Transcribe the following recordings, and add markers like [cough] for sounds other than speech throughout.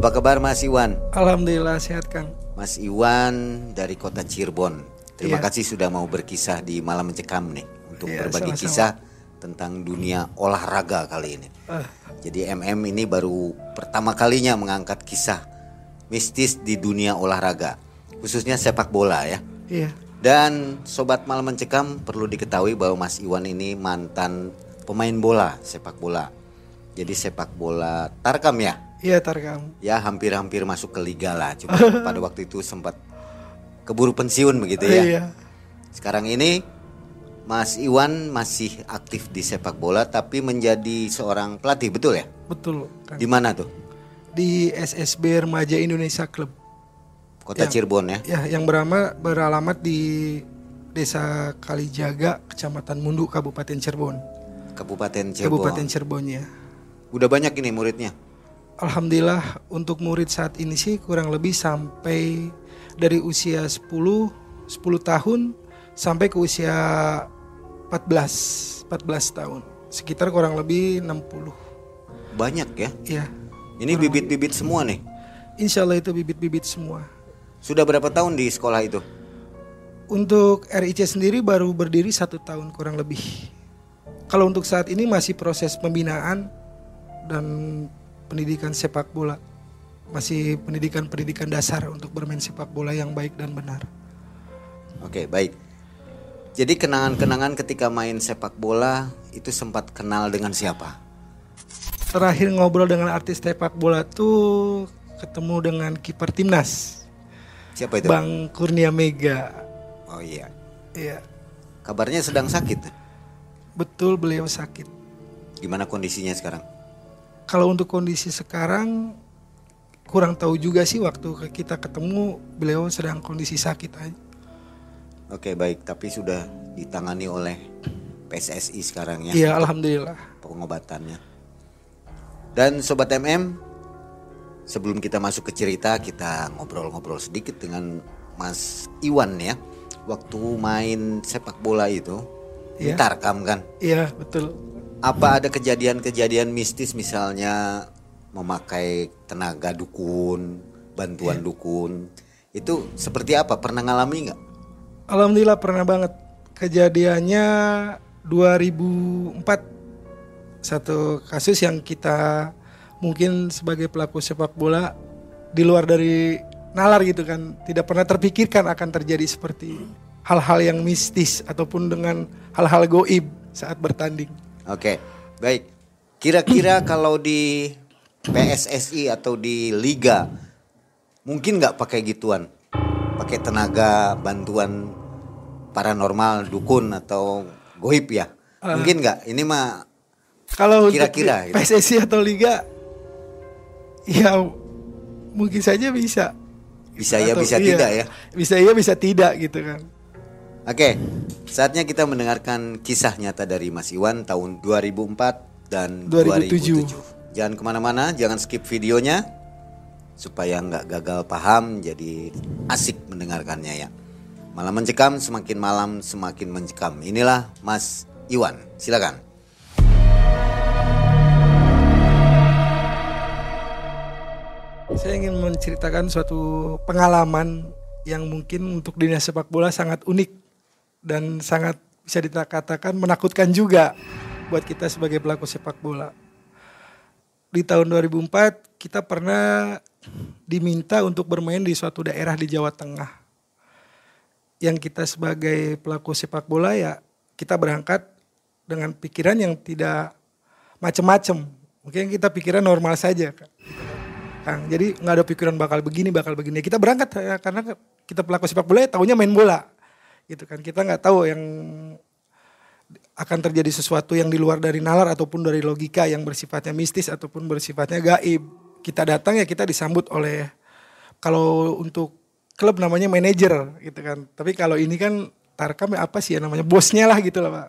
Apa kabar Mas Iwan? Alhamdulillah sehat Kang. Mas Iwan dari kota Cirebon. Terima Iya. kasih sudah mau berkisah di Malam Mencekam nih untuk Iya, berbagi sama-sama. kisah tentang dunia olahraga kali ini. Ah, Jadi MM ini baru pertama kalinya mengangkat kisah mistis di dunia olahraga, khususnya sepak bola ya. iya, Dan sobat Malam Mencekam perlu diketahui bahwa Mas Iwan ini mantan pemain bola, sepak bola. Jadi sepak bola Tarkam ya. Iya Tarkam. Ya hampir-hampir masuk ke liga lah. Cuma [laughs] pada waktu itu sempat keburu pensiun begitu ya. Iya, Sekarang ini Mas Iwan masih aktif di sepak bola tapi menjadi seorang pelatih betul ya? betul Kang. Di mana tuh? Di SSB Remaja Indonesia Club. Kota Yang- Cirebon ya. Ya, yang berama, beralamat di Desa Kalijaga, Kecamatan Mundu, Kabupaten Cirebon. Kabupaten Cirebon. Kabupaten Cirebon ya. Udah banyak ini muridnya. Alhamdulillah untuk murid saat ini sih kurang lebih sampai dari usia 10 10 tahun sampai ke usia 14 14 tahun. Sekitar kurang lebih 60. Banyak ya. Iya. Ini bibit-bibit semua nih. Insya Allah itu bibit-bibit semua. Sudah berapa tahun di sekolah itu? Untuk RIC sendiri baru berdiri satu tahun kurang lebih. Kalau untuk saat ini masih proses pembinaan dan pendidikan sepak bola. Masih pendidikan-pendidikan dasar untuk bermain sepak bola yang baik dan benar. Oke, baik. Jadi kenangan-kenangan ketika main sepak bola itu sempat kenal dengan siapa? Terakhir ngobrol dengan artis sepak bola tuh ketemu dengan kiper timnas Siapa itu? Bang Kurnia Mega. Oh iya. Iya, Kabarnya sedang sakit. betul beliau sakit. Gimana kondisinya sekarang? Kalau untuk kondisi sekarang kurang tahu juga sih waktu kita ketemu beliau sedang kondisi sakit aja. Oke, baik, tapi sudah ditangani oleh PSSI sekarang ya Iya, alhamdulillah. pengobatannya. Dan sobat MM, sebelum kita masuk ke cerita, kita ngobrol-ngobrol sedikit dengan Mas Iwan ya. Waktu main sepak bola itu, Iya. Tarkam kan. Iya, betul. Apa ada kejadian-kejadian mistis misalnya memakai tenaga dukun, bantuan dukun? Itu seperti apa? Pernah ngalami nggak? Alhamdulillah pernah banget. Kejadiannya 2004 satu kasus yang kita mungkin sebagai pelaku sepak bola di luar dari nalar gitu kan tidak pernah terpikirkan akan terjadi seperti hal-hal yang mistis ataupun dengan hal-hal goib saat bertanding. Oke, baik. Kira-kira kalau di PSSI atau di liga mungkin nggak pakai gituan, pakai tenaga bantuan paranormal, dukun atau goib ya? Mungkin nggak? Ini mah Kalau Kira-kira gitu. PSSI atau liga ya mungkin saja bisa. bisa ya, bisa iya, tidak ya. Bisa iya bisa tidak gitu kan. Oke, saatnya kita mendengarkan kisah nyata dari Mas Iwan tahun 2004 dan 2007. 2007. Jangan ke mana-mana, jangan skip videonya supaya nggak gagal paham, jadi asik mendengarkannya ya. Malam mencekam, semakin malam semakin mencekam. Inilah Mas Iwan, silakan. Saya ingin menceritakan suatu pengalaman yang mungkin untuk dunia sepak bola sangat unik dan sangat bisa dikatakan menakutkan juga buat kita sebagai pelaku sepak bola. Di tahun 2004 kita pernah diminta untuk bermain di suatu daerah di Jawa Tengah. Yang kita sebagai pelaku sepak bola ya kita berangkat dengan pikiran yang tidak macam-macam. Mungkin kita pikiran normal saja. Kang. Jadi nggak ada pikiran bakal begini, bakal begini. Kita berangkat ya, karena kita pelaku sepak bola, ya taunya main bola, gitu kan. Kita nggak tahu yang akan terjadi sesuatu yang di luar dari nalar ataupun dari logika yang bersifatnya mistis ataupun bersifatnya gaib. Kita datang ya kita disambut oleh kalau untuk klub namanya manajer gitu kan. Tapi kalau ini kan Tarkam ya apa sih ya namanya bosnya lah gitu lah pak.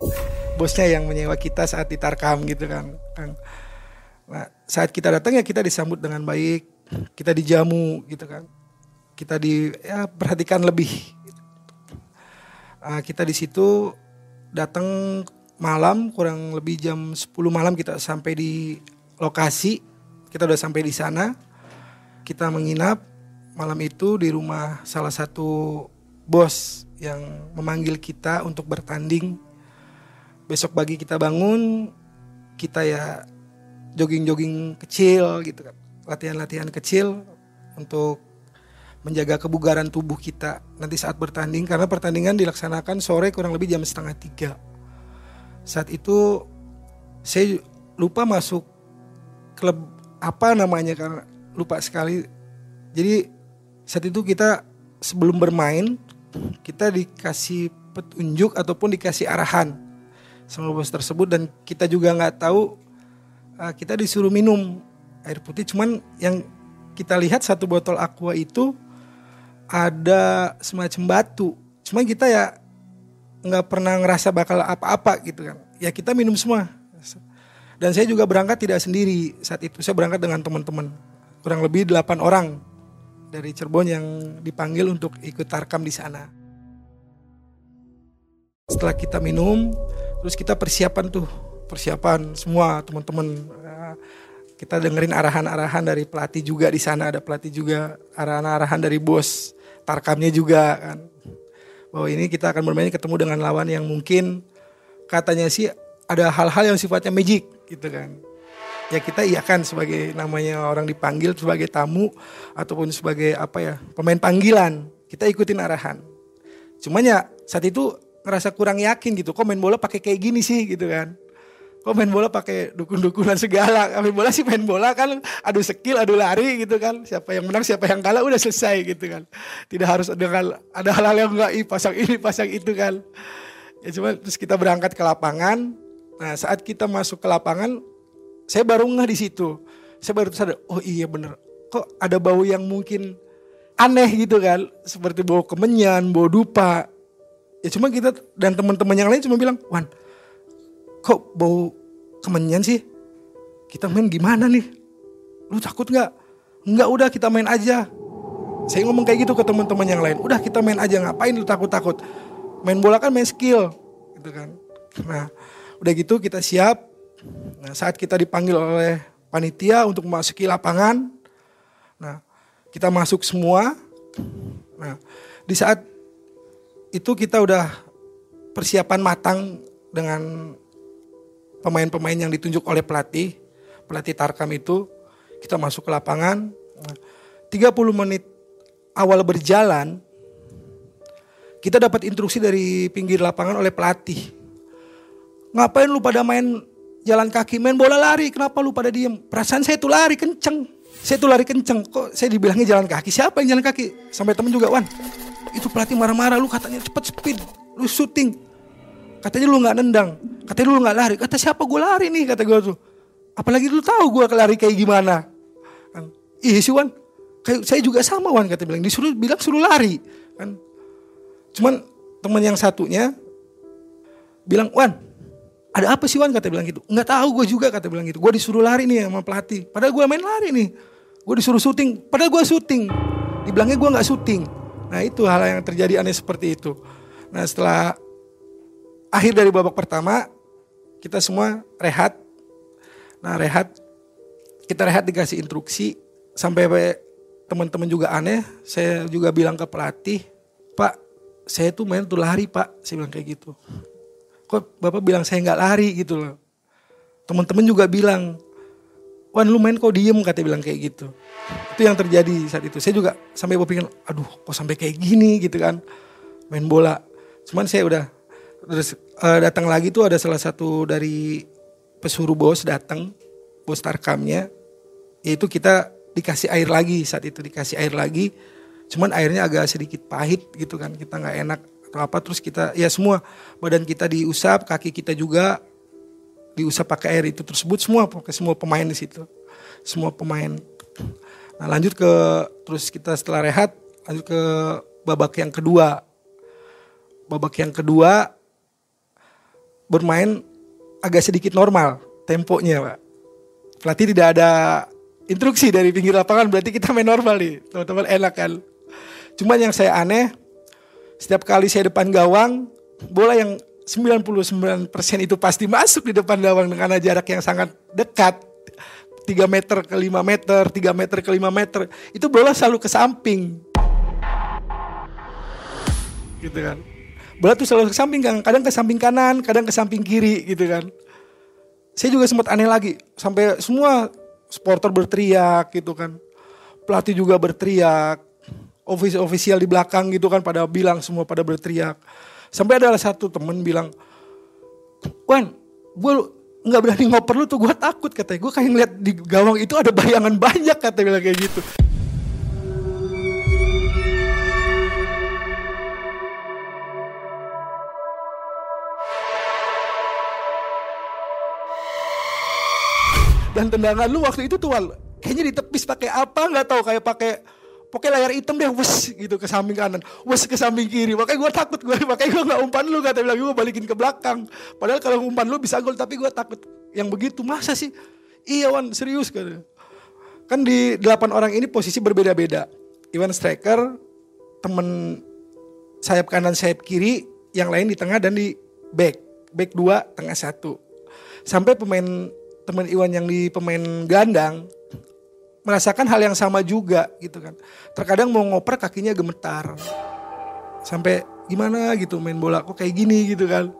Bosnya yang menyewa kita saat di Tarkam gitu kan. Kang. Nah, saat kita datang ya kita disambut dengan baik, kita dijamu gitu kan. Kita di ya perhatikan lebih. Ah, kita di situ datang malam kurang lebih jam 10 malam kita sampai di lokasi. Kita udah sampai di sana. kita menginap malam itu di rumah salah satu bos yang memanggil kita untuk bertanding. Besok pagi kita bangun, kita ya jogging-jogging kecil gitu kan. Latihan-latihan kecil untuk menjaga kebugaran tubuh kita nanti saat bertanding karena pertandingan dilaksanakan sore kurang lebih jam setengah tiga. Saat itu saya lupa masuk klub apa namanya karena lupa sekali. Jadi saat itu kita sebelum bermain kita dikasih petunjuk ataupun dikasih arahan sama bos tersebut dan kita juga nggak tahu uh, kita disuruh minum air putih. Cuman yang kita lihat satu botol aqua itu ada semacam batu. Cuma kita ya nggak pernah ngerasa bakal apa-apa gitu kan. Ya kita minum semua. Dan saya juga berangkat tidak sendiri saat itu. Saya berangkat dengan teman-teman. Kurang lebih 8 orang dari Cirebon yang dipanggil untuk ikut tarkam di sana. Setelah kita minum, terus kita persiapan tuh, persiapan semua teman-teman kita dengerin arahan-arahan dari pelatih juga di sana ada pelatih juga arahan-arahan dari bos tarkamnya juga kan. Bahwa ini kita akan bermain ketemu dengan lawan yang mungkin katanya sih ada hal-hal yang sifatnya magic gitu kan. Ya kita iya kan sebagai namanya orang dipanggil sebagai tamu ataupun sebagai apa ya pemain panggilan kita ikutin arahan. Cuman ya saat itu ngerasa kurang yakin gitu kok main bola pakai kayak gini sih gitu kan kok main bola pakai dukun-dukunan segala? Main bola sih main bola kan adu skill adu lari gitu kan. Siapa yang menang siapa yang kalah udah selesai gitu kan. Tidak harus ada ada hal-hal yang enggak pasang ini pasang itu kan. Ya cuma terus kita berangkat ke lapangan. Nah saat kita masuk ke lapangan saya baru nggak di situ. Saya baru sadar oh iya bener. Kok ada bau yang mungkin aneh gitu kan? Seperti bau kemenyan bau dupa. Ya cuma kita dan teman-teman yang lain cuma bilang Wan kok bau kemenyan sih? Kita main gimana nih? Lu takut nggak? Nggak udah kita main aja. Saya ngomong kayak gitu ke teman-teman yang lain. Udah kita main aja ngapain lu takut-takut? Main bola kan main skill, gitu kan. Nah, udah gitu kita siap. Nah, saat kita dipanggil oleh panitia untuk memasuki lapangan, nah kita masuk semua. Nah, di saat itu kita udah persiapan matang dengan pemain-pemain yang ditunjuk oleh pelatih, pelatih Tarkam itu, kita masuk ke lapangan, 30 menit awal berjalan, kita dapat instruksi dari pinggir lapangan oleh pelatih. Ngapain lu pada main jalan kaki, main bola lari, kenapa lu pada diem? Perasaan saya tuh lari kenceng, saya tuh lari kenceng, kok saya dibilangnya jalan kaki, siapa yang jalan kaki? Sampai temen juga, Wan, itu pelatih marah-marah, lu katanya cepet speed, lu syuting, Katanya lu nggak nendang. Katanya lu nggak lari. Kata siapa gue lari nih kata gue tuh. Apalagi lu tahu gue lari kayak gimana. Kan. Ih si Wan. Kayak saya juga sama Wan kata bilang. Disuruh bilang suruh lari. Kan. Cuman teman yang satunya bilang Wan ada apa sih Wan kata bilang gitu. Nggak tahu gue juga kata bilang gitu. Gue disuruh lari nih sama pelatih. Padahal gue main lari nih. Gue disuruh syuting. Padahal gue syuting. Dibilangnya gue nggak syuting. Nah itu hal yang terjadi aneh seperti itu. Nah setelah akhir dari babak pertama kita semua rehat. Nah rehat, kita rehat dikasih instruksi sampai teman-teman juga aneh. Saya juga bilang ke pelatih, Pak, saya tuh main tuh lari Pak. Saya bilang kayak gitu. Kok Bapak bilang saya nggak lari gitu loh. Teman-teman juga bilang, Wan lu main kok diem kata bilang kayak gitu. Itu yang terjadi saat itu. Saya juga sampai berpikir, aduh kok sampai kayak gini gitu kan. Main bola. Cuman saya udah terus uh, datang lagi tuh ada salah satu dari pesuruh bos datang bos tarkamnya. Yaitu kita dikasih air lagi saat itu dikasih air lagi. Cuman airnya agak sedikit pahit gitu kan kita nggak enak atau apa. Terus kita ya semua badan kita diusap kaki kita juga diusap pakai air itu tersebut. Semua pakai semua pemain di situ. Semua pemain. Nah lanjut ke terus kita setelah rehat lanjut ke babak yang kedua. Babak yang kedua bermain agak sedikit normal temponya pak. Pelatih tidak ada instruksi dari pinggir lapangan berarti kita main normal nih teman-teman enak kan. Cuman yang saya aneh setiap kali saya depan gawang bola yang 99% itu pasti masuk di depan gawang dengan jarak yang sangat dekat. 3 meter ke 5 meter, 3 meter ke 5 meter, itu bola selalu ke samping. Gitu kan. Bola tuh selalu ke samping kan, kadang ke samping kanan, kadang ke samping kiri gitu kan. Saya juga sempat aneh lagi, sampai semua supporter berteriak gitu kan. Pelatih juga berteriak, ofis ofisial di belakang gitu kan pada bilang semua pada berteriak. Sampai ada satu temen bilang, Wan, gue nggak berani ngoper lu tuh gue takut katanya. Gue kayak ngeliat di gawang itu ada bayangan banyak katanya bilang kayak gitu. Dan tendangan lu waktu itu tuh Wal, kayaknya ditepis pakai apa nggak tahu kayak pakai pokoknya layar hitam deh wes gitu ke samping kanan wes ke samping kiri. Makanya gue takut gue [laughs] makanya gue nggak umpan lu kata bilang gue balikin ke belakang. Padahal kalau umpan lu bisa gol tapi gue takut yang begitu masa sih? Iya Wan serius kan kan di delapan orang ini posisi berbeda-beda. Iwan striker temen sayap kanan sayap kiri yang lain di tengah dan di back. Back dua tengah satu. Sampai pemain teman Iwan yang di pemain gandang merasakan hal yang sama juga gitu kan. Terkadang mau ngoper kakinya gemetar. Sampai gimana gitu main bola kok kayak gini gitu kan.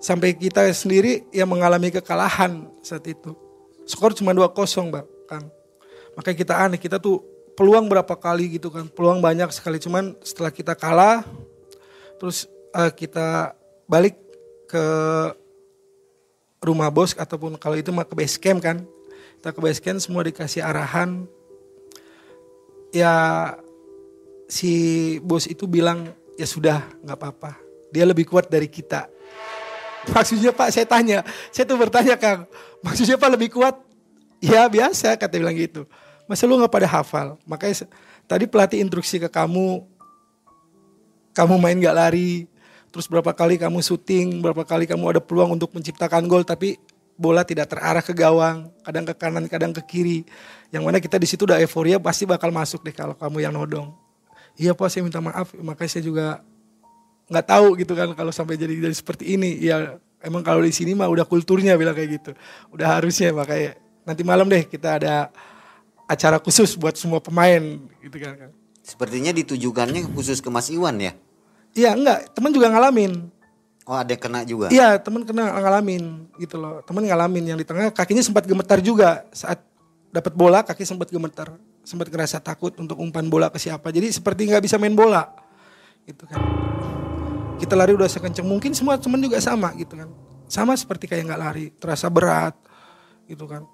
Sampai kita sendiri yang mengalami kekalahan saat itu. Skor cuma 2-0 Bang, Kang. Makanya kita aneh, kita tuh peluang berapa kali gitu kan. Peluang banyak sekali cuman setelah kita kalah terus uh, kita balik ke rumah bos ataupun kalau itu mah ke base camp kan. Kita ke base camp semua dikasih arahan. Ya si bos itu bilang ya sudah nggak apa-apa. Dia lebih kuat dari kita. Maksudnya pak saya tanya. Saya tuh bertanya kang maksudnya pak lebih kuat? Ya biasa kata bilang gitu. Masa lu nggak pada hafal? Makanya tadi pelatih instruksi ke kamu. Kamu main nggak lari terus berapa kali kamu syuting berapa kali kamu ada peluang untuk menciptakan gol tapi bola tidak terarah ke gawang, kadang ke kanan, kadang ke kiri. Yang mana kita di situ udah euforia pasti bakal masuk deh kalau kamu yang nodong. Iya pak saya minta maaf, makanya saya juga nggak tahu gitu kan kalau sampai jadi jadi seperti ini. Ya emang kalau di sini mah udah kulturnya bilang kayak gitu, udah harusnya makanya nanti malam deh kita ada acara khusus buat semua pemain gitu kan. Sepertinya ditujukannya khusus ke Mas Iwan ya? Iya enggak, teman juga ngalamin Oh ada kena juga? Iya temen kena ngalamin gitu loh. Temen ngalamin yang di tengah kakinya sempat gemetar juga saat dapat bola kaki sempat gemetar. Sempat ngerasa takut untuk umpan bola ke siapa. Jadi seperti nggak bisa main bola gitu kan. Kita lari udah sekencang mungkin semua temen juga sama gitu kan. Sama seperti kayak nggak lari, terasa berat gitu kan.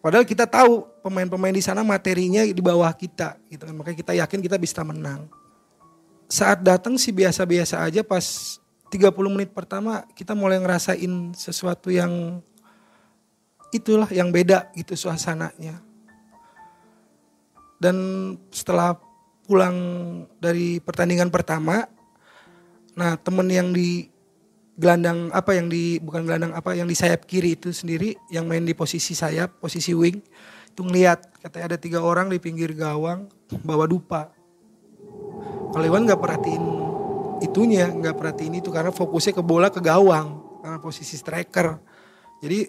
Padahal kita tahu pemain-pemain di sana materinya di bawah kita gitu kan. Makanya kita yakin kita bisa menang. Saat datang sih biasa-biasa aja pas 30 menit pertama kita mulai ngerasain sesuatu yang itulah yang beda gitu suasananya. Dan setelah pulang dari pertandingan pertama, nah temen yang di gelandang apa yang di bukan gelandang apa yang di sayap kiri itu sendiri yang main di posisi sayap posisi wing itu ngeliat katanya ada tiga orang di pinggir gawang bawa dupa kalau Iwan nggak perhatiin itunya nggak perhatiin itu karena fokusnya ke bola ke gawang karena posisi striker. Jadi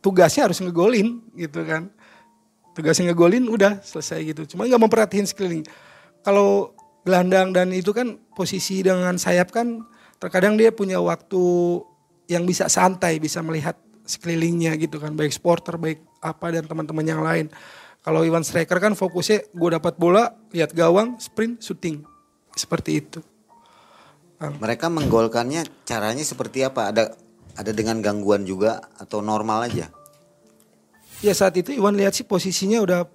tugasnya harus ngegolin gitu kan. Tugasnya ngegolin udah selesai gitu. Cuma nggak memperhatiin sekeliling. Kalau gelandang dan itu kan posisi dengan sayap kan terkadang dia punya waktu yang bisa santai bisa melihat sekelilingnya gitu kan. Baik sporter baik apa dan teman-teman yang lain kalau Iwan striker kan fokusnya gue dapat bola lihat gawang sprint shooting seperti itu mereka menggolkannya caranya seperti apa? Ada ada dengan gangguan juga atau normal aja? Ya saat itu Iwan lihat sih posisinya udah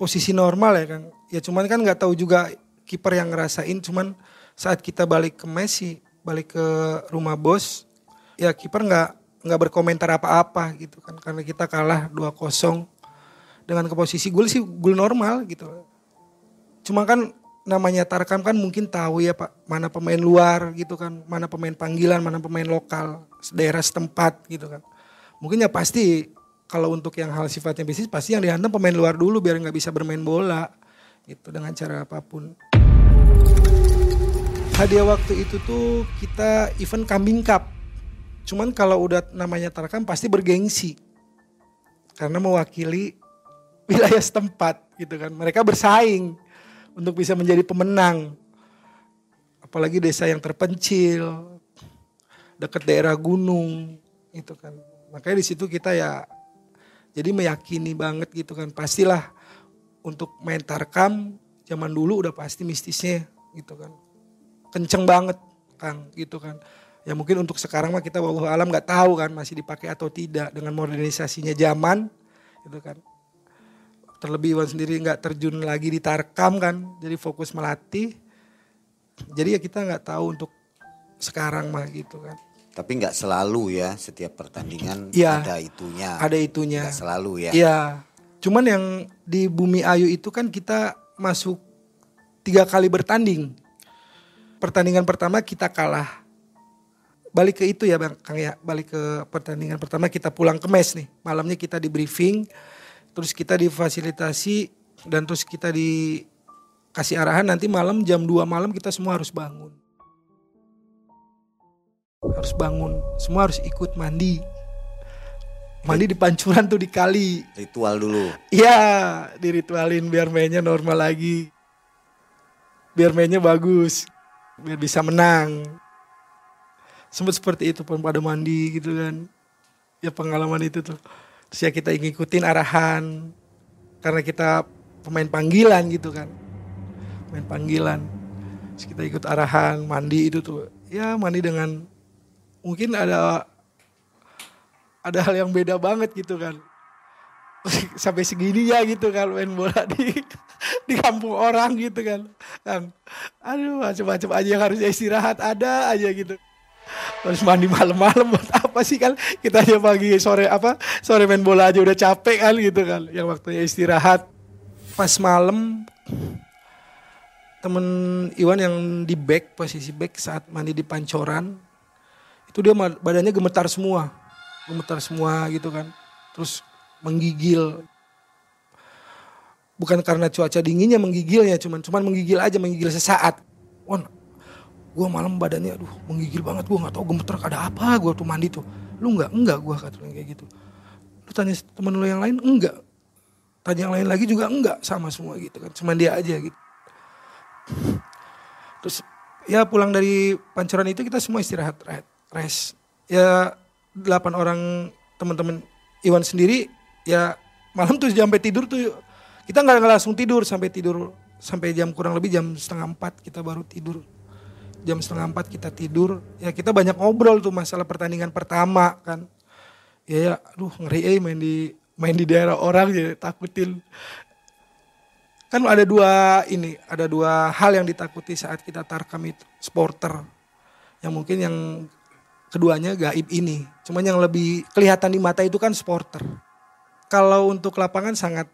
posisi normal ya kan. Ya cuman kan nggak tahu juga kiper yang ngerasain. Cuman saat kita balik ke Messi, balik ke rumah bos, ya kiper nggak nggak berkomentar apa-apa gitu kan karena kita kalah 2-0 dengan ke posisi gol sih gol normal gitu. Cuma kan namanya Tarkam kan mungkin tahu ya Pak mana pemain luar gitu kan, mana pemain panggilan, mana pemain lokal, daerah setempat gitu kan. Mungkin ya pasti kalau untuk yang hal sifatnya bisnis pasti yang dihantam pemain luar dulu biar nggak bisa bermain bola gitu dengan cara apa pun. Hadiah waktu itu tuh kita event kambing cup. Cuman kalau udah namanya Tarkam pasti bergengsi. karena mewakili wilayah setempat gitu kan. Mereka bersaing untuk bisa menjadi pemenang. Apalagi desa yang terpencil, dekat daerah gunung, itu kan. Makanya di situ kita ya jadi meyakini banget gitu kan. Pastilah untuk main tarkam zaman dulu udah pasti mistisnya gitu kan. Kenceng banget Kang gitu kan. Ya mungkin untuk sekarang mah kita wallahu alam nggak tahu kan masih dipakai atau tidak dengan modernisasinya zaman gitu kan. Terlebih Iwan sendiri nggak terjun lagi di tarkam kan, jadi fokus melatih. Jadi ya kita nggak tahu untuk sekarang mah gitu kan. Tapi nggak selalu ya setiap pertandingan Ya, ada itunya. Ada itunya. Nggak selalu ya. Iya. Cuman yang di Bumi Ayu itu kan kita masuk tiga kali bertanding. Pertandingan pertama kita kalah. Balik ke itu ya Bang Kang ya. Balik ke pertandingan pertama kita pulang ke mes nih. Malamnya kita di briefing. Terus kita difasilitasi. Dan terus kita dikasih arahan nanti malam jam 2 malam kita semua harus bangun. Harus bangun. Semua harus ikut mandi. Mandi di pancuran tuh di kali. Ritual dulu. Iya, diritualin biar mainnya normal lagi. Biar mainnya bagus. Biar bisa menang. Sempat seperti itu pun pada mandi gitu kan. Ya pengalaman itu tuh. Terus ya kita ngikutin arahan. Karena kita pemain panggilan gitu kan. Pemain panggilan. Terus kita ikut arahan, mandi itu tuh. Ya mandi dengan mungkin ada ada hal yang beda banget gitu kan [laughs] sampai segini ya gitu kan main bola di di kampung orang gitu kan kan aduh macam-macam aja yang harus istirahat ada aja gitu harus mandi malam-malam buat apa sih kan kita aja pagi sore apa sore main bola aja udah capek kan gitu kan yang waktunya istirahat. Pas malam temen Iwan yang di back posisi back saat mandi di pancoran itu dia badannya gemetar semua. Gemetar semua gitu kan. Terus menggigil. Bukan karena cuaca dinginnya menggigilnya cuman cuman menggigil aja menggigil sesaat. Won gue malam badannya aduh menggigil banget gue nggak tahu gemeter ada apa gue tuh mandi tuh. Lu nggak? Enggak gue kata dia kayak gitu. Lu tanya temen lu yang lain? Enggak tanya yang lain lagi juga enggak sama semua gitu kan. Cuman dia aja gitu. Terus ya pulang dari pancoran itu kita semua istirahat re- rest. Ya delapan orang teman-teman Iwan sendiri ya malam tuh sampai tidur tuh kita nggak langsung tidur. Sampai tidur sampai jam kurang lebih jam setengah empat kita baru tidur jam setengah empat kita tidur ya kita banyak ngobrol tuh masalah pertandingan pertama kan. Ya ya aduh ngeri eh main di main di daerah orang ya takutin. Kan ada dua ini ada dua hal yang ditakuti saat kita tarkam itu sporter. Yang mungkin yang keduanya gaib ini cuman yang lebih kelihatan di mata itu kan sporter. Kalau untuk lapangan sangat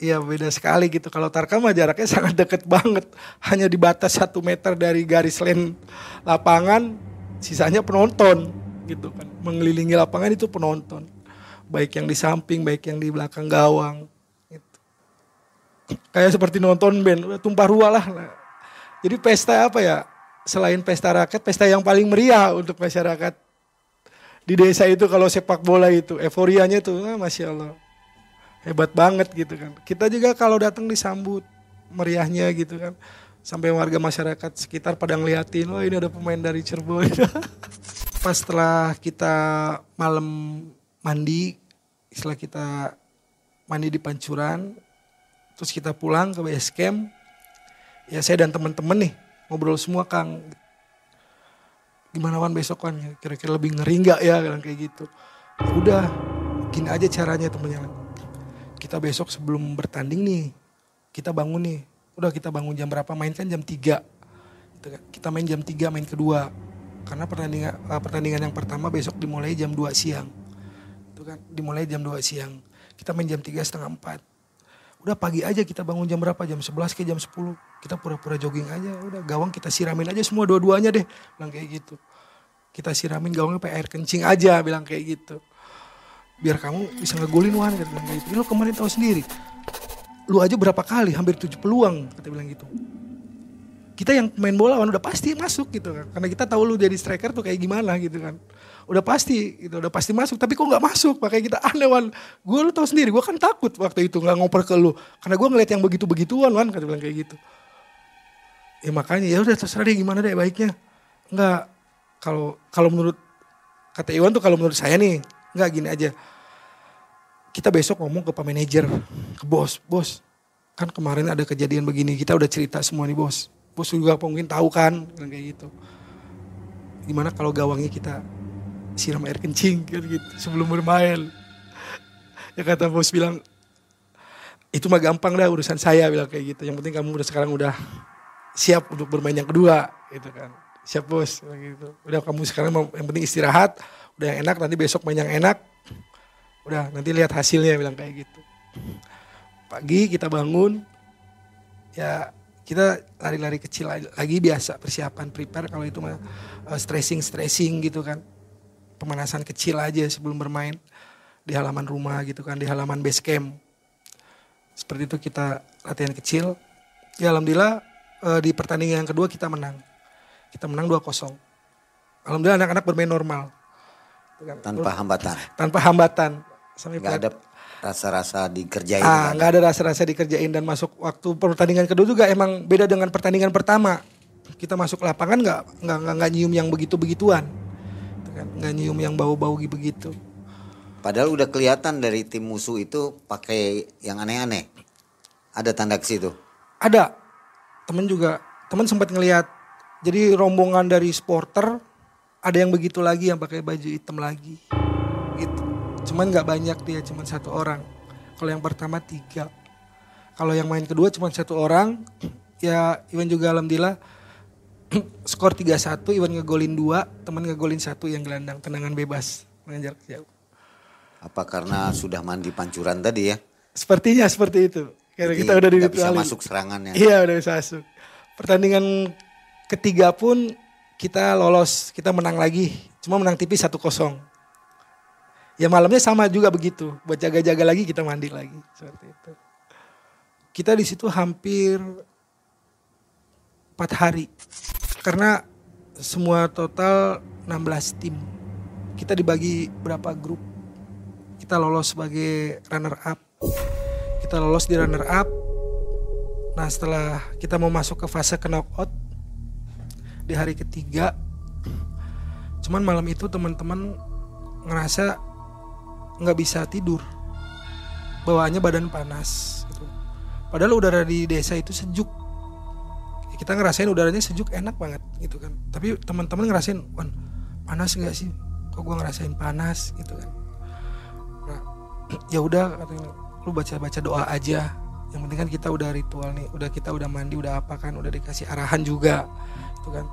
ya beda sekali gitu. Kalau tarkam jaraknya sangat deket banget. Hanya di batas satu meter dari garis lane lapangan sisanya penonton gitu kan. Mengelilingi lapangan itu penonton. Baik yang di samping baik yang di belakang gawang gitu. kayak seperti nonton band tumpah ruah lah. Jadi pesta apa ya? Selain pesta rakyat pesta yang paling meriah untuk masyarakat di desa itu kalau sepak bola itu. Euforianya tuh ah, masya Allah hebat banget gitu kan. Kita juga kalau datang disambut meriahnya gitu kan. Sampai warga masyarakat sekitar pada ngeliatin oh ini ada pemain dari Cirebon. [laughs] Pas setelah kita malam mandi setelah kita mandi di pancuran terus kita pulang ke base camp ya saya dan teman-teman nih ngobrol semua Kang gimana wan besok kan kira-kira lebih ngeri nggak ya? Kayak gitu. Ya udah gini aja caranya temennya kita besok sebelum bertanding nih kita bangun nih. Udah kita bangun jam berapa? Main kan jam 3 Gitu kan. kita main jam 3 main kedua. Karena pertandingan eh, pertandingan yang pertama besok dimulai jam 2 siang. Itu kan? Dimulai jam 2 siang. Kita main jam 3 setengah 4 udah pagi aja kita bangun jam berapa? Jam 11 ke jam 10 kita pura-pura jogging aja. Udah gawang kita siramin aja semua dua-duanya deh. Bilang kayak gitu. Kita siramin gawangnya pakai air kencing aja bilang kayak gitu biar kamu bisa ngegolin wan kata bilang gitu. Lu kemarin tahu sendiri. Lu aja berapa kali? Hampir tujuh peluang kata bilang gitu. Kita yang main bola Wan udah pasti masuk gitu kan. Karena kita tahu lu jadi striker tuh kayak gimana gitu kan. Udah pasti gitu. Udah pasti masuk. Tapi kok nggak masuk? Makanya kita aneh Wan. Gue lu tahu sendiri gue kan takut waktu itu nggak ngoper ke lu. Karena gue ngeliat yang begitu begituan Wan kata bilang kayak gitu. Ya makanya ya udah terserah deh gimana deh baiknya. Nggak kalau kalau menurut kata Iwan tuh kalau menurut saya nih nggak gini aja kita besok ngomong ke pak manajer ke bos. Bos kan kemarin ada kejadian begini kita udah cerita semua nih bos. Bos juga mungkin tahu kan bilang kayak gitu. Gimana kalau gawangnya kita siram air kencing kan gitu sebelum bermain. Ya kata bos bilang itu mah gampang dah urusan saya bilang kayak gitu. Yang penting kamu udah sekarang udah siap untuk bermain yang kedua gitu kan. Siap bos gitu. Udah kamu sekarang yang penting istirahat udah yang enak nanti besok main yang enak udah nanti lihat hasilnya bilang kayak gitu. Pagi kita bangun ya kita lari-lari kecil lagi biasa persiapan prepare kalau itu mah eh, stressing stressing gitu kan. Pemanasan kecil aja sebelum bermain di halaman rumah gitu kan di halaman base camp. Seperti itu kita latihan kecil. Ya alhamdulillah eh, di pertandingan yang kedua kita menang. Kita menang 2-0 alhamdulillah anak-anak bermain normal. Gitu kan. Tanpa hambatan. tanpa hambatan sampai Nggak ada rasa-rasa dikerjain. Ah, nggak ada. nggak ada rasa-rasa dikerjain dan masuk waktu pertandingan kedua juga emang beda dengan pertandingan pertama. Kita masuk lapangan nggak nggak nggak nggak nyium yang begitu begituan, nggak nyium yang bau-bau begitu. Padahal udah kelihatan dari tim musuh itu pakai yang aneh-aneh. Ada tanda ke situ. Ada temen juga temen sempat ngelihat jadi rombongan dari supporter ada yang begitu lagi yang pakai baju hitam lagi gitu. Cuman nggak banyak dia cuman satu orang. Kalau yang pertama tiga. Kalau yang main kedua cuma satu orang. [clears throat] Ya Iwan juga alhamdulillah [clears throat] skor 3-1 Iwan ngegolin dua, teman ngegolin satu yang gelandang tendangan bebas mengejar jauh. Apa karena sudah mandi pancuran tadi ya? Sepertinya seperti itu. Karena Jadi kita udah nggak bisa masuk serangannya. Iya udah bisa masuk. Pertandingan ketiga pun kita lolos, kita menang lagi. Cuma menang tipis 1-0. Ya malamnya sama juga begitu. Buat jaga-jaga lagi kita mandi lagi. Seperti itu. Kita di situ hampir 4 hari. Karena semua total 16 tim. Kita dibagi berapa grup. Kita lolos sebagai runner up. Kita lolos di runner up. Nah setelah kita mau masuk ke fase knockout di hari ketiga, cuman malam itu teman-teman ngerasa nggak bisa tidur, bawaannya badan panas. Gitu. Padahal udara di desa itu sejuk, kita ngerasain udaranya sejuk enak banget gitu kan. Tapi teman-teman ngerasain, wan panas nggak sih? Kok gua ngerasain panas gitu kan? Nah, [clears throat] ya udah lu baca-baca doa aja yang penting kan kita udah ritual nih udah kita udah mandi udah apa kan udah dikasih arahan juga itu kan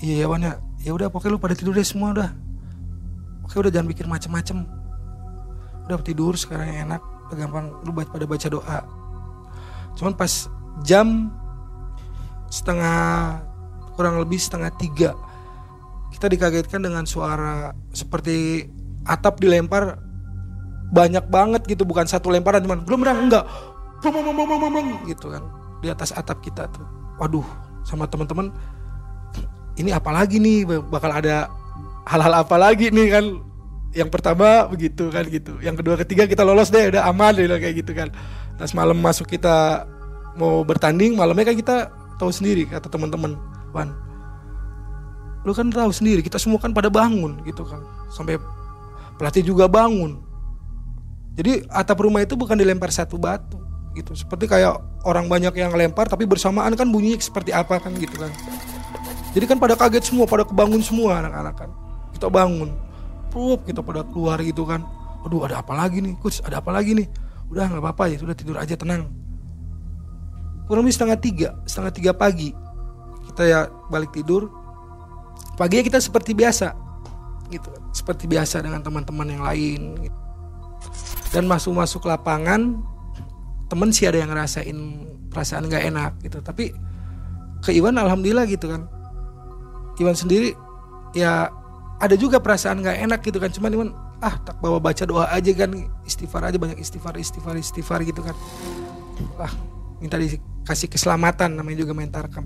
iya ya Wan ya ya udah pokoknya lu pada tidur deh semua udah oke udah jangan pikir macem-macem udah tidur sekarang yang enak. Gampang lu pada baca doa. Cuman pas jam setengah kurang lebih setengah tiga kita dikagetkan dengan suara seperti atap dilempar banyak banget gitu. Bukan satu lemparan cuman belum berang enggak. Blum, blum, blum, blum, blum, gitu kan. Di atas atap kita tuh. Waduh sama teman-teman ini apa lagi nih? Bakal ada hal-hal apa lagi nih kan yang pertama begitu kan gitu yang kedua ketiga kita lolos deh udah aman deh kayak gitu kan nah malam masuk kita mau bertanding malamnya kan kita tahu sendiri kata teman-teman Wan lu kan tahu sendiri kita semua kan pada bangun gitu kan sampai pelatih juga bangun jadi atap rumah itu bukan dilempar satu batu gitu. Seperti kayak orang banyak yang lempar tapi bersamaan kan bunyinya seperti apa kan gitu kan. Jadi kan pada kaget semua, pada kebangun semua anak-anak kan. Kita bangun. Pup, kita pada keluar gitu kan. Aduh ada apa lagi nih coach, ada apa lagi nih. Udah nggak apa-apa ya, sudah tidur aja tenang. Kurang lebih setengah tiga, setengah tiga pagi. Kita ya balik tidur. Paginya kita seperti biasa. Gitu. Seperti biasa dengan teman-teman yang lain gitu dan masuk-masuk lapangan temen sih ada yang ngerasain perasaan nggak enak gitu tapi ke Iwan alhamdulillah gitu kan Iwan sendiri ya ada juga perasaan nggak enak gitu kan. Cuman Iwan ah tak bawa baca doa aja kan. Istighfar aja banyak istighfar istighfar istighfar gitu kan. Ah minta dikasih keselamatan namanya juga main tarkam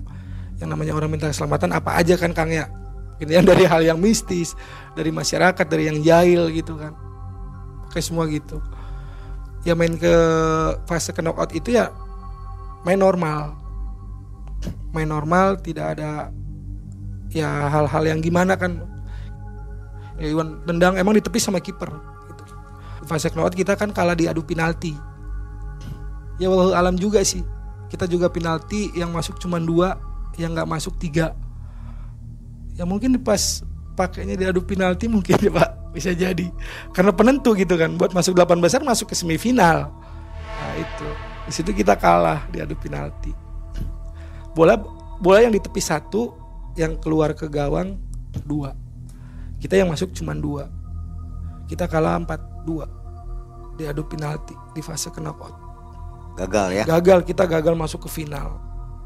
yang namanya orang minta keselamatan apa aja kan Kang ya? Gitu yang dari hal yang mistis dari masyarakat dari yang jahil gitu kan. Pakai semua gitu. Ya main ke fase ke knockout itu ya main normal. Main normal tidak ada ya hal-hal yang gimana kan ya Iwan tendang emang ditepis sama kiper. Gitu. fase knockout kita kan kalah di adu penalti. Ya walau alam juga sih. Kita juga penalti yang masuk cuma dua yang nggak masuk tiga. Ya mungkin pas pakainya di adu penalti mungkin [laughs] ya pak bisa jadi. Karena penentu gitu kan. Buat masuk delapan besar masuk ke semifinal. Nah itu. Di situ kita kalah di adu penalti. Bola bola yang di tepi satu yang keluar ke gawang dua kita yang masuk cuma dua. Kita kalah empat dua. Di adu penalti di fase knockout. Gagal ya? Gagal kita gagal masuk ke final.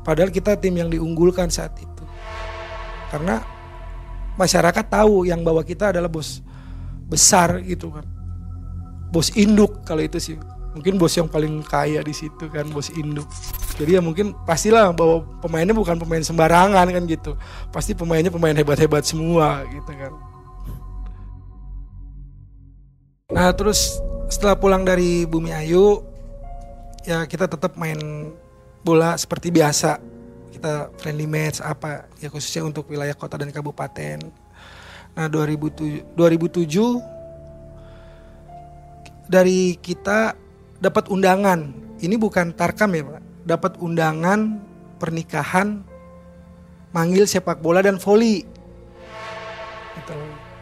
Padahal kita tim yang diunggulkan saat itu. Karena masyarakat tahu yang bawa kita adalah bos besar gitu kan. Bos induk kalau itu sih. Mungkin bos yang paling kaya di situ kan bos induk. Jadi ya mungkin pastilah bahwa pemainnya bukan pemain sembarangan kan gitu. Pasti pemainnya pemain hebat-hebat semua gitu kan nah terus setelah pulang dari Bumi Ayu ya kita tetap main bola seperti biasa kita friendly match apa ya khususnya untuk wilayah kota dan kabupaten. Nah 2007, 2007 dari kita dapat undangan. Ini bukan tarkam ya pak, dapat undangan pernikahan manggil sepak bola dan voli. Gitu.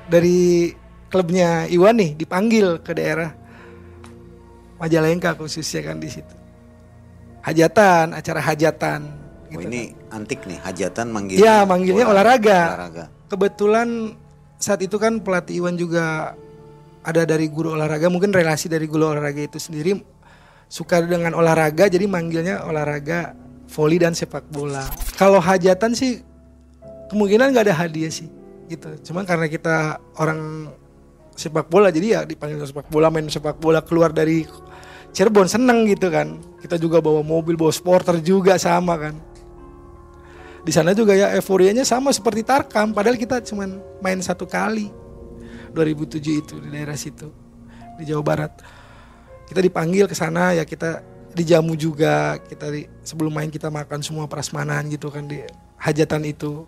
Dari klubnya Iwan nih dipanggil ke daerah Majalengka khususnya kan di situ. Hajatan, acara hajatan Oh, gitu ini kan. antik nih, hajatan manggil. Iya, manggilnya olahraga. olahraga. Kebetulan saat itu kan pelatih Iwan juga ada dari guru olahraga, mungkin relasi dari guru olahraga itu sendiri suka dengan olahraga, jadi manggilnya olahraga voli dan sepak bola. Kalau hajatan sih kemungkinan nggak ada hadiah sih, gitu. Cuman karena kita orang sepak bola, jadi ya dipanggil sepak bola, main sepak bola keluar dari Cirebon seneng gitu kan. Kita juga bawa mobil, bawa sporter juga sama kan. Di sana juga ya euforianya sama seperti Tarkam padahal kita cuma main satu kali. 2007 itu di daerah situ di Jawa Barat. Kita dipanggil ke sana ya kita dijamu juga kita di, sebelum main kita makan semua prasmanan gitu kan di hajatan itu.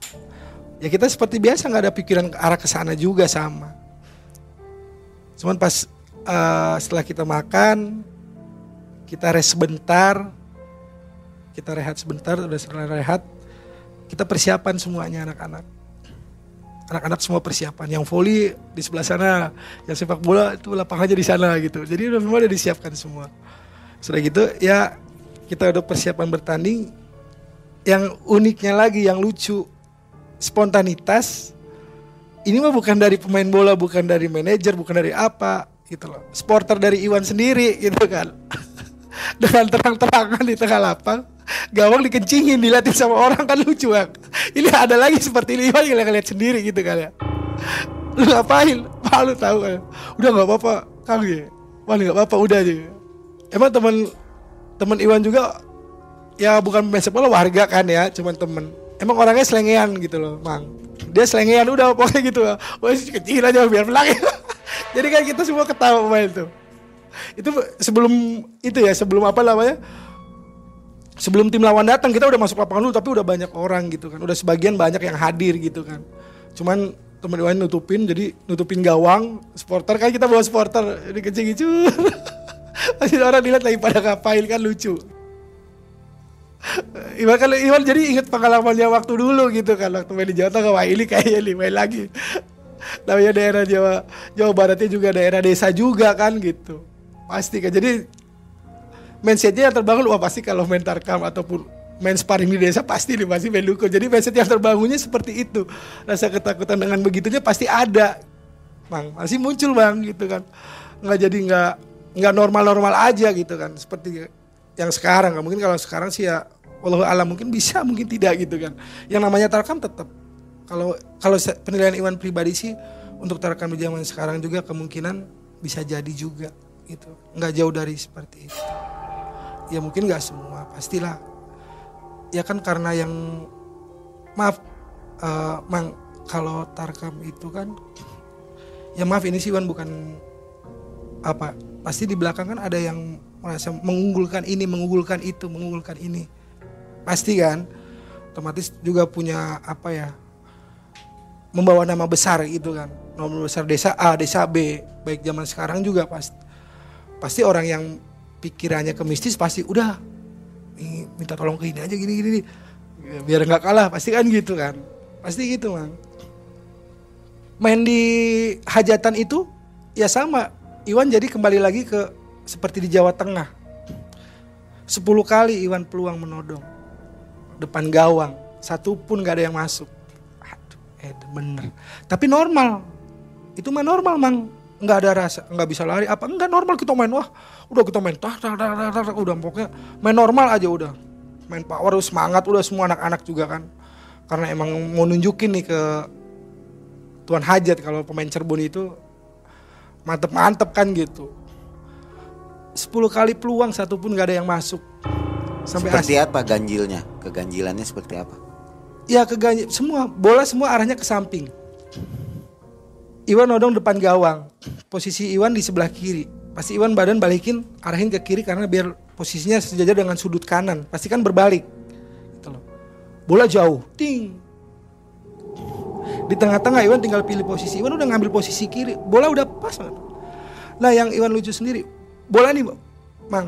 Ya kita seperti biasa nggak ada pikiran ke arah ke sana juga sama cuman pas uh, setelah kita makan kita rest sebentar kita rehat sebentar udah setelah rehat kita persiapan semuanya anak-anak. Anak-anak semua persiapan. Yang volley di sebelah sana yang sepak bola itu lapangannya di sana gitu. Jadi udah semua udah disiapkan semua. Sudah gitu ya kita udah persiapan bertanding. Yang uniknya lagi yang lucu spontanitas ini mah bukan dari pemain bola bukan dari manajer bukan dari apa gitu loh. Supporter dari Iwan sendiri gitu kan. [laughs] Dengan terang-terangan di tengah lapang gawang dikencingin dilatih sama orang kan lucu bang. Ini ada lagi seperti ini yang lihat sendiri gitu kan ya. Lu ngapain? Malu tahu kan udah nggak apa-apa kang ya. Wah nggak apa-apa udah aja emang teman teman Iwan juga ya bukan pemain sepak bola warga kan ya. Cuman temen emang orangnya selengean gitu loh mang. Dia selengean udah pokoknya gitu wah kecil aja biar pelang. [laughs] Jadi kan kita semua ketawa pemain tuh. Itu sebelum itu ya sebelum apa namanya? Sebelum tim lawan datang kita udah masuk lapangan dulu tapi udah banyak orang gitu kan. Udah sebagian banyak yang hadir gitu kan. Cuman teman lain nutupin jadi nutupin gawang supporter. Kan kita bawa supporter ini kecil gitu masih orang dilihat lagi pada ngapain kan lucu Iwan kan Iwan jadi inget pengalamannya waktu dulu gitu kan waktu main di Jawa Tengah wah ini kayaknya nih main lagi. Namanya daerah Jawa Jawa Baratnya juga daerah desa juga kan gitu. Pasti kan jadi mindsetnya yang terbangun wah pasti kalau main tarkam ataupun main sparring di desa pasti nih pasti main dukun jadi mindset yang terbangunnya seperti itu. Rasa ketakutan dengan begitunya pasti ada. Bang masih muncul bang gitu kan. Nggak jadi nggak nggak normal normal aja gitu kan seperti yang sekarang mungkin kalau sekarang sih ya Allah alam mungkin bisa [laughs] mungkin tidak gitu kan. Yang namanya tarkam tetap kalau kalau penilaian Iwan pribadi sih untuk tarkam di zaman sekarang juga kemungkinan bisa jadi juga gitu. Nggak jauh dari seperti itu. Ya mungkin nggak semua pastilah. Ya kan karena yang maaf eh, mang kalau tarkam itu kan ya maaf ini sih Iwan bukan apa pasti di belakang kan ada yang merasa mengunggulkan ini mengunggulkan itu mengunggulkan ini. Pasti kan? Otomatis juga punya apa ya membawa nama besar gitu kan. Nama besar desa A desa B. Baik zaman sekarang juga pasti pasti orang yang pikirannya ke mistis pasti udah minta tolong ke ini aja gini gini, gini. Biar nggak kalah pasti kan gitu kan? Pasti gitu mang. Main di hajatan itu ya sama. Iwan jadi kembali lagi ke seperti di Jawa Tengah. 10 kali Iwan peluang menodong. Depan gawang. Satu pun gak ada yang masuk. Aduh eh bener. Tapi normal. Itu mah normal mang. Nggak ada rasa nggak bisa lari. Apa enggak normal kita main? Wah udah kita main tak tak tak, tak udah pokoknya main normal aja udah. Main power semangat udah semua anak-anak juga kan. Karena emang mau nunjukin nih ke tuan hajat kalau pemain Cirebon itu mantep-mantep kan gitu 10 kali peluang satu pun gak ada yang masuk. Sampai Seperti apa ganjilnya? Keganjilannya seperti apa? ya ke ganjil semua bola semua arahnya ke samping. Iwan nodong depan gawang. Posisi Iwan di sebelah kiri. Pasti Iwan badan balikin arahin ke kiri karena biar posisinya sejajar dengan sudut kanan. Pasti kan berbalik. Gitu loh. Bola jauh. Ting. Di tengah-tengah Iwan tinggal pilih posisi. Iwan udah ngambil posisi kiri. Bola udah pas banget. nah yang Iwan lucu sendiri bola nih mang.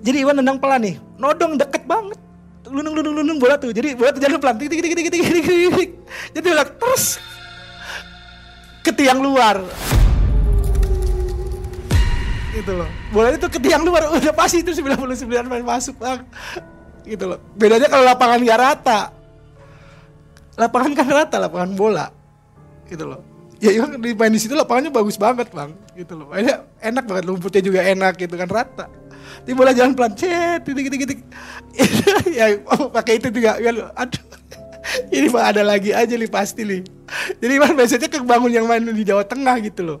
Jadi Iwan nendang pelan nih. Nodong deket banget. Lunung lunung lunung bola tuh. Jadi bola tuh jalan pelan. Tik tik tik tik tik tik tik jadi udah terus ke tiang luar. Gitu loh. Bola itu ke tiang luar. Udah pasti itu 99 main masuk bang. Gitu loh. Bedanya kalau lapangan gak rata. Lapangan kan rata lapangan bola. Gitu loh ya emang di main di situ lapangannya bagus banget bang. Gitu loh. Mainnya enak banget rumputnya juga enak gitu kan rata. Di bola jalan pelan cet titik titik titik. [laughs] Ya oh, pakai itu juga kan. Aduh. [laughs] Ini mah ada lagi aja nih pasti nih. Jadi man biasanya kebangun yang main di Jawa Tengah gitu loh.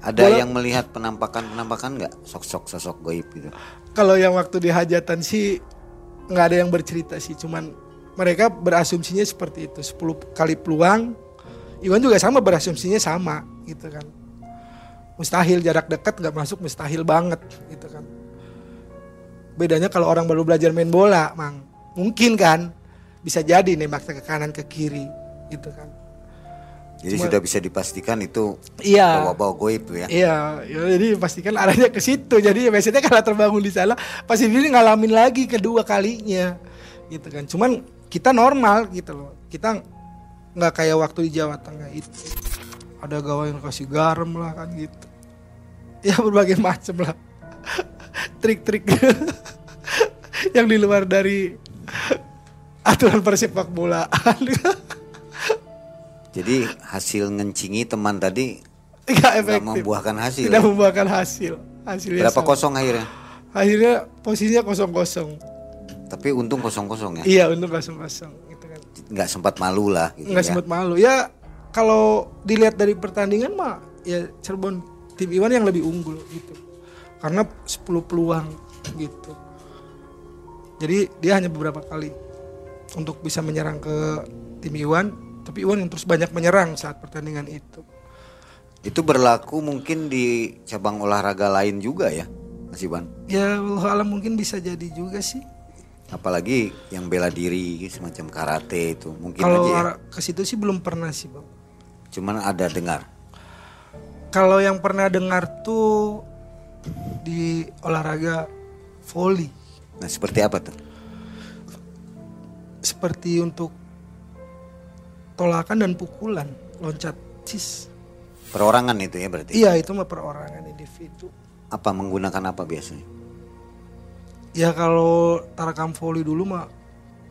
Ada Bola- yang melihat penampakan-penampakan nggak? Sosok-sosok goib gitu. kalau yang waktu di hajatan sih nggak ada yang bercerita sih. Cuman mereka berasumsinya seperti itu. 10 kali peluang Iwan juga sama berasumsinya sama gitu kan mustahil jarak dekat nggak masuk mustahil banget gitu kan bedanya kalau orang baru belajar main bola mang mungkin kan bisa jadi nembak ke kanan ke kiri gitu kan Jadi Cuma- sudah bisa dipastikan itu iya bawa-bawa goib ya. Iya, ya, jadi pastikan arahnya ke situ. Jadi ya biasanya kalau terbangun di sana, pasti dia ngalamin lagi kedua kalinya, gitu kan. Cuman kita normal gitu loh. Kita nggak kayak waktu di Jawa Tengah itu. Ada gawai yang kasih garam lah kan gitu. Ya berbagai [laughs] macam lah. Trik-trik [laughs] yang di luar dari aturan persepak bolaan. [laughs] Jadi hasil ngencingi teman tadi Nggak efektif. membuahkan hasil. Tidak ya? membuahkan hasil. Hasilnya Berapa sama. kosong akhirnya? akhirnya posisinya kosong kosong Tapi untung kosong-kosong ya. iya untuk kosong kosong Nggak sempat malu lah. Gitu nggak ya. sempat malu ya kalau dilihat dari pertandingan mah ya Cirebon tim Iwan yang lebih unggul gitu karena 10 peluang gitu jadi dia hanya beberapa kali untuk bisa menyerang ke tim Iwan tapi Iwan yang terus banyak menyerang saat pertandingan itu Itu berlaku mungkin di cabang olahraga lain juga ya, Mas Iwan. ya Allah alam mungkin bisa jadi juga sih Apalagi yang bela diri semacam karate itu mungkin kalau aja ya. ke situ sih belum pernah sih bang Cuman ada dengar. Kalau yang pernah dengar tuh di olahraga volley Nah seperti apa tuh? seperti untuk tolakan dan pukulan, loncat cis. Perorangan itu ya berarti. Iya, itu mah perorangan individu. Apa menggunakan apa biasanya? Ya kalau tarakam volley dulu mah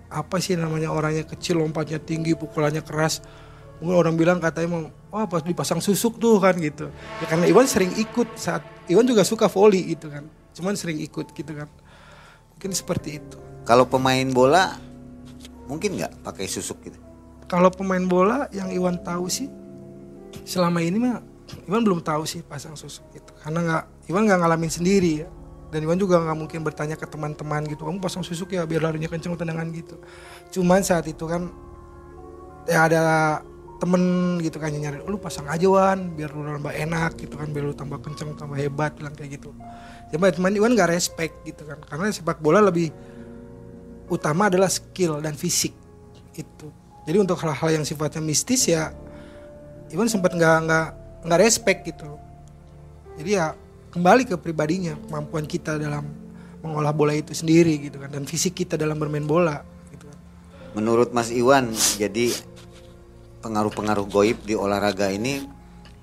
apa sih namanya orangnya kecil, lompatnya tinggi, pukulannya keras. Mungkin orang bilang katanya mau wah pas dipasang susuk tuh kan gitu. Ya karena Iwan sering ikut saat Iwan juga suka volley gitu kan. Cuman sering ikut gitu kan. Mungkin seperti itu. Kalau pemain bola mungkin nggak pakai susuk gitu. Kalau pemain bola yang Iwan tahu sih selama ini mah Iwan belum tahu sih pasang susuk itu karena nggak Iwan nggak ngalamin sendiri ya dan Iwan juga nggak mungkin bertanya ke teman-teman gitu kamu pasang susuk ya biar larinya kenceng tendangan gitu. Cuman saat itu kan ya ada temen gitu kan nyari lu pasang aja Wan biar lu tambah enak gitu kan biar lu tambah kenceng tambah hebat bilang kayak gitu. Coba teman Iwan nggak respect gitu kan karena sepak bola lebih utama adalah skill dan fisik itu jadi untuk hal-hal yang sifatnya mistis ya Iwan sempat nggak nggak nggak respect gitu. Jadi ya kembali ke pribadinya kemampuan kita dalam mengolah bola itu sendiri gitu kan dan fisik kita dalam bermain bola gitu kan. Menurut Mas Iwan, jadi pengaruh-pengaruh goib di olahraga ini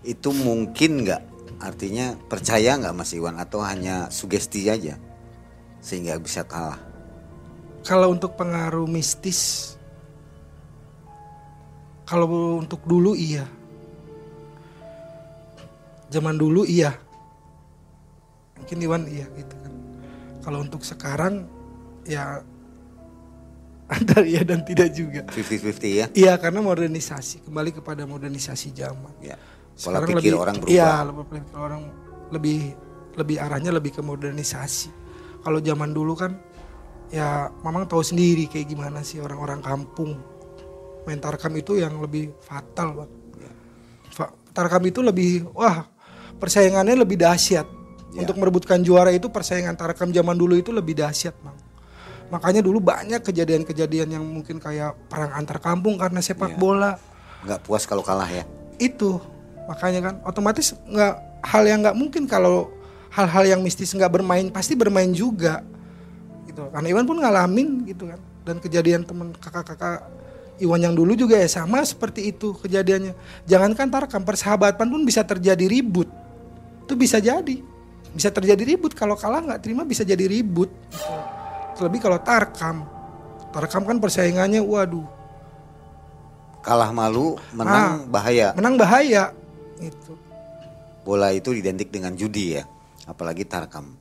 itu mungkin nggak? Artinya percaya nggak Mas Iwan atau hanya sugesti aja sehingga bisa kalah? Kalau untuk pengaruh mistis, kalau untuk dulu iya, zaman dulu iya, mungkin Iwan iya gitu kan. Kalau untuk sekarang ya antara iya dan tidak juga. 50-50 ya? Iya karena modernisasi kembali kepada modernisasi zaman. Ya. pola sekarang pikir lebih, orang berubah. iya lebih orang lebih lebih arahnya lebih ke modernisasi. Kalau zaman dulu kan ya mamang tahu sendiri kayak gimana sih orang-orang kampung. Main tarkam itu yang lebih fatal bang ya. tarkam itu lebih wah persaingannya lebih dahsyat Ya. Untuk merebutkan juara itu persaingan Tarkam zaman dulu itu lebih dahsyat, Bang. Makanya dulu banyak kejadian-kejadian yang mungkin kayak perang antar kampung karena sepak ya. bola. Nggak puas kalau kalah ya. Itu. Makanya kan otomatis nggak hal yang nggak mungkin kalau hal-hal yang mistis nggak bermain pasti bermain juga. Gitu. Karena Iwan pun ngalamin gitu kan. Dan kejadian temen kakak-kakak Iwan yang dulu juga ya sama seperti itu kejadiannya. Jangankan tarkam persahabatan pun bisa terjadi ribut. Itu bisa jadi bisa terjadi ribut. Kalau kalah nggak terima bisa jadi ribut. Terlebih kalau tarkam. Tarkam kan persaingannya waduh. Kalah malu menang ah, bahaya. menang bahaya. Itu bola itu identik dengan judi ya apalagi tarkam.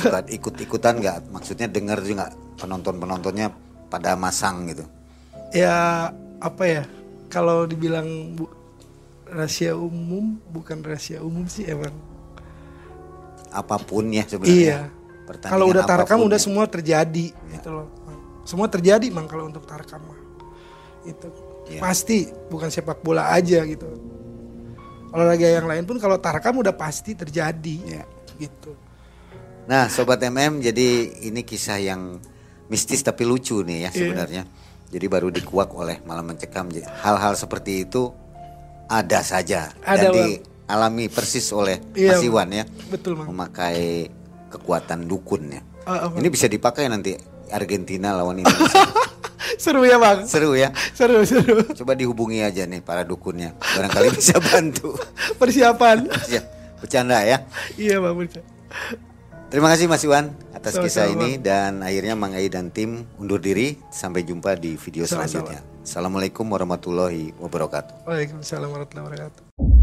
Suka ikut-ikutan nggak? Maksudnya dengar juga penonton penontonnya pada masang gitu. Ya apa ya? Kalau dibilang bu, rahasia umum bukan rahasia umum sih emang apa pun ya sebenarnya. Iya. Kalau udah tarekam udah ya. semua terjadi ya. gitu loh. Semua terjadi mang kalau untuk tarekam mah. Itu ya. pasti bukan sepak bola aja gitu. Olahraga yang lain pun kalau tarekam udah pasti terjadi ya gitu. Nah, sobat MM, jadi ini kisah yang mistis tapi lucu nih ya iya. sebenarnya. Yeah. Jadi baru dikuak oleh malam mencekam. Hal-hal seperti itu ada saja ada, dan di alami persis oleh iya, Mas Iwan ya. Betul, Bang. Memakai kekuatan dukun ya. Uh, uh, ini bisa dipakai nanti Argentina lawan [laughs] Indonesia. seru ya bang seru ya seru seru coba dihubungi aja nih para dukunnya barangkali bisa bantu [laughs] persiapan Siap. bercanda ya iya bang bercanda Terima kasih Mas Iwan atas Sama-sama. kisah ini dan akhirnya Mang Ai dan tim undur diri. Sampai jumpa di video Sama-sama. selanjutnya. Assalamualaikum warahmatullahi wabarakatuh. Waalaikumsalam warahmatullahi wabarakatuh.